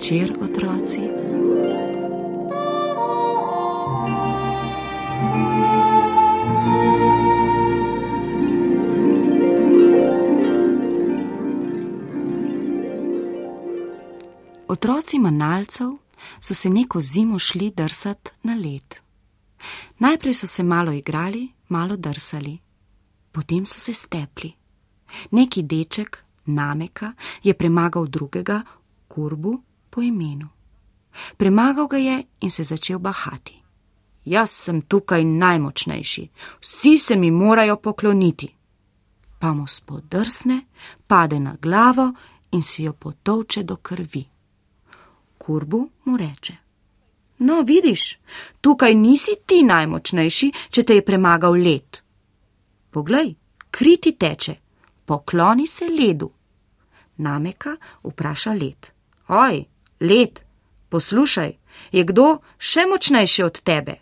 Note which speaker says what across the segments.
Speaker 1: Večer, otroci. Otroci manalcev so se neko zimo šli drsat na led. Najprej so se malo igrali, malo drsali, potem so se stepli. Neki deček, nameka, je premagal drugega, kurbu po imenu. Premagal ga je in se začel bahati. Jaz sem tukaj najmočnejši, vsi se mi morajo pokloniti. Pa mu spodrsne, pade na glavo in si jo potovče do krvi. Kurbu mu reče: No, vidiš, tukaj nisi ti najmočnejši, če te je premagal led. Poglej, kriti teče, pokloni se ledu. Nameka vpraša led. Oj, led, poslušaj, je kdo še močnejši od tebe?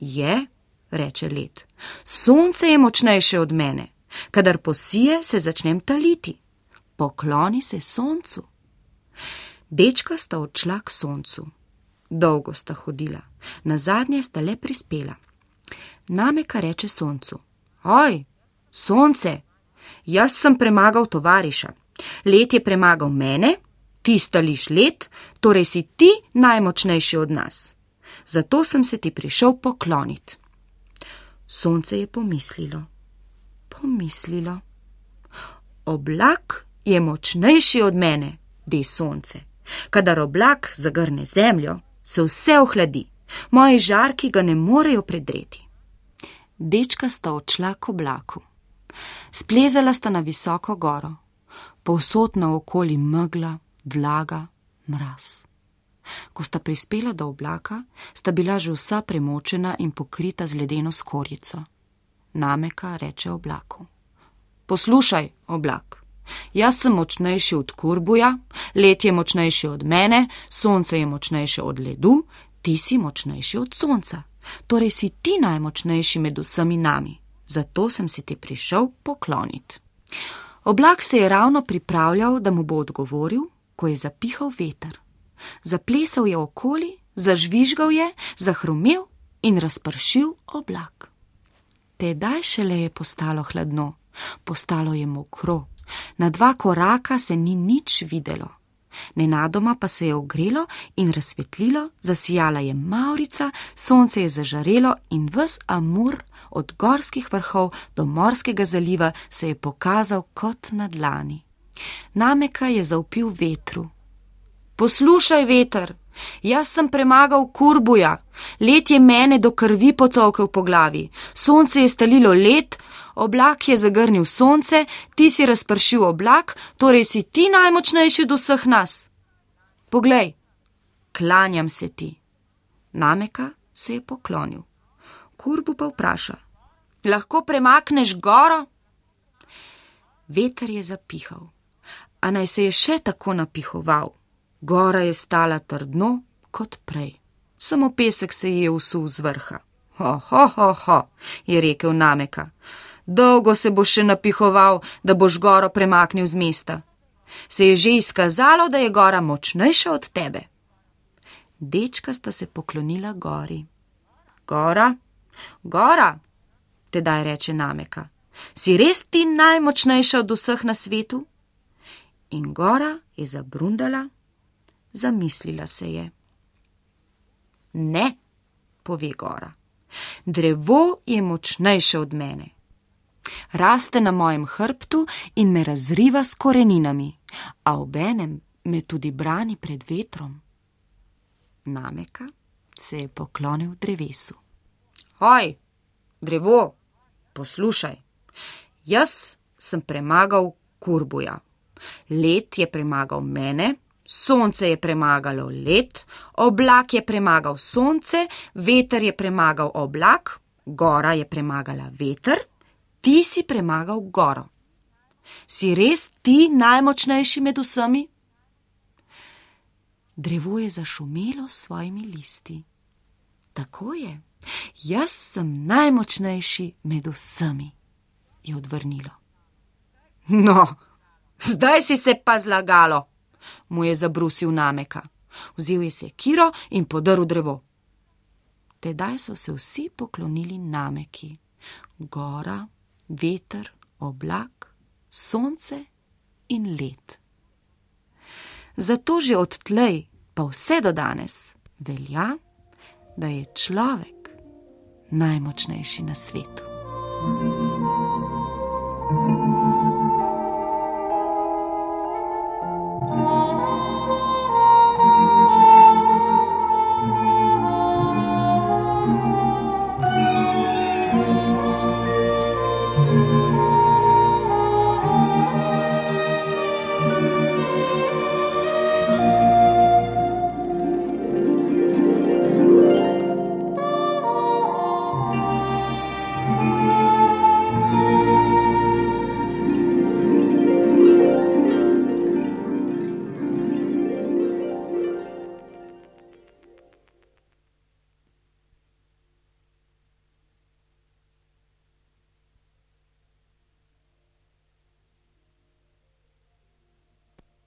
Speaker 1: Je, reče led. Sonce je močnejše od mene. Kadar posije, se začnem taliti. Pokloni se soncu. Dečka sta odšla k soncu. Dolgo sta hodila, na zadnje sta le prispela. Nameka reče soncu: Oj, sonce, jaz sem premagal tovariša. Let je premagal mene, ti stališ let, torej si ti najmočnejši od nas. Zato sem se ti prišel pokloniti. Sonce je pomislilo, pomislilo. Oblak je močnejši od mene, de sonce. Kadar oblak zagrne zemljo, se vse ohladi, moji žarki ga ne morejo predreti. Dečka sta odšla k oblaku. Splezala sta na visoko goro, povsod naokoli megla, vlaga, mraz. Ko sta prispela do oblaka, sta bila že vsa premočena in pokrita z ledeno skorjico. Nameka reče oblaku: Poslušaj, oblak, jaz sem močnejši od kurbuja, let je močnejši od mene, sonce je močnejše od ledu, ti si močnejši od sonca. Torej si ti najmočnejši med vsemi nami, zato sem si ti prišel pokloniti. Oblak se je ravno pripravljal, da mu bo odgovoril, ko je zapihal veter. Zaplesal je okoli, zažvižgal je, zahrumel in razpršil oblak. Tedaj šele je postalo hladno, postalo je mokro, na dva koraka se ni nič videlo. Nenadoma pa se je ogrelo in razsvetlilo, zasijala je Maurica, sonce je zažarelo in ves Amur od gorskih vrhov do morskega zaliva se je pokazal kot na dlani. Nameka je zaupil vetru. Poslušaj, veter, jaz sem premagal kurbuja, let je mene do krvi potokal po glavi, sonce je stalilo let, oblak je zagrnil sonce, ti si razpršil oblak, torej si ti najmočnejši od vseh nas. Poglej, klanjam se ti. Nameka se je poklonil. Kurbu pa vpraša: Lahko premakneš goro? Veter je zapihal a naj se je še tako napihoval. Gora je stala trdno kot prej, samo pesek se je usul z vrha. Ho, ho, ho, ho, je rekel Nameka. Dolgo se bo še napihoval, da boš goro premaknil z mesta. Se je že izkazalo, da je gora močnejša od tebe. Dečka sta se poklonila gori. Gora, gora, tedaj reče Nameka. Si res ti najmočnejša od vseh na svetu? In gora je zabrundala, zamislila se je. Ne, pove gora, drevo je močnejše od mene. Raste na mojem hrbtu in me razriva s koreninami, a obenem me tudi brani pred vetrom. Nameka se je poklonil drevesu. Oj, drevo, poslušaj, jaz sem premagal kurbuja. Let je premagal mene, Sonce je premagalo led, oblak je premagal sonce, veter je premagal oblak, gora je premagala veter, ti si premagal goro. Si res ti najmočnejši med vsemi? Drevo je zašumelo s svojimi listi. Tako je, jaz sem najmočnejši med vsemi, je odvrnilo. No, zdaj si se pa zlagalo, mu je zabrusil nameka. Vzel je sekiro in podrl drevo. Tedaj so se vsi poklonili nameki: gora, veter, oblak, sonce in led. Zato že odtlej, pa vse do danes, velja, da je človek najmočnejši na svetu. thank you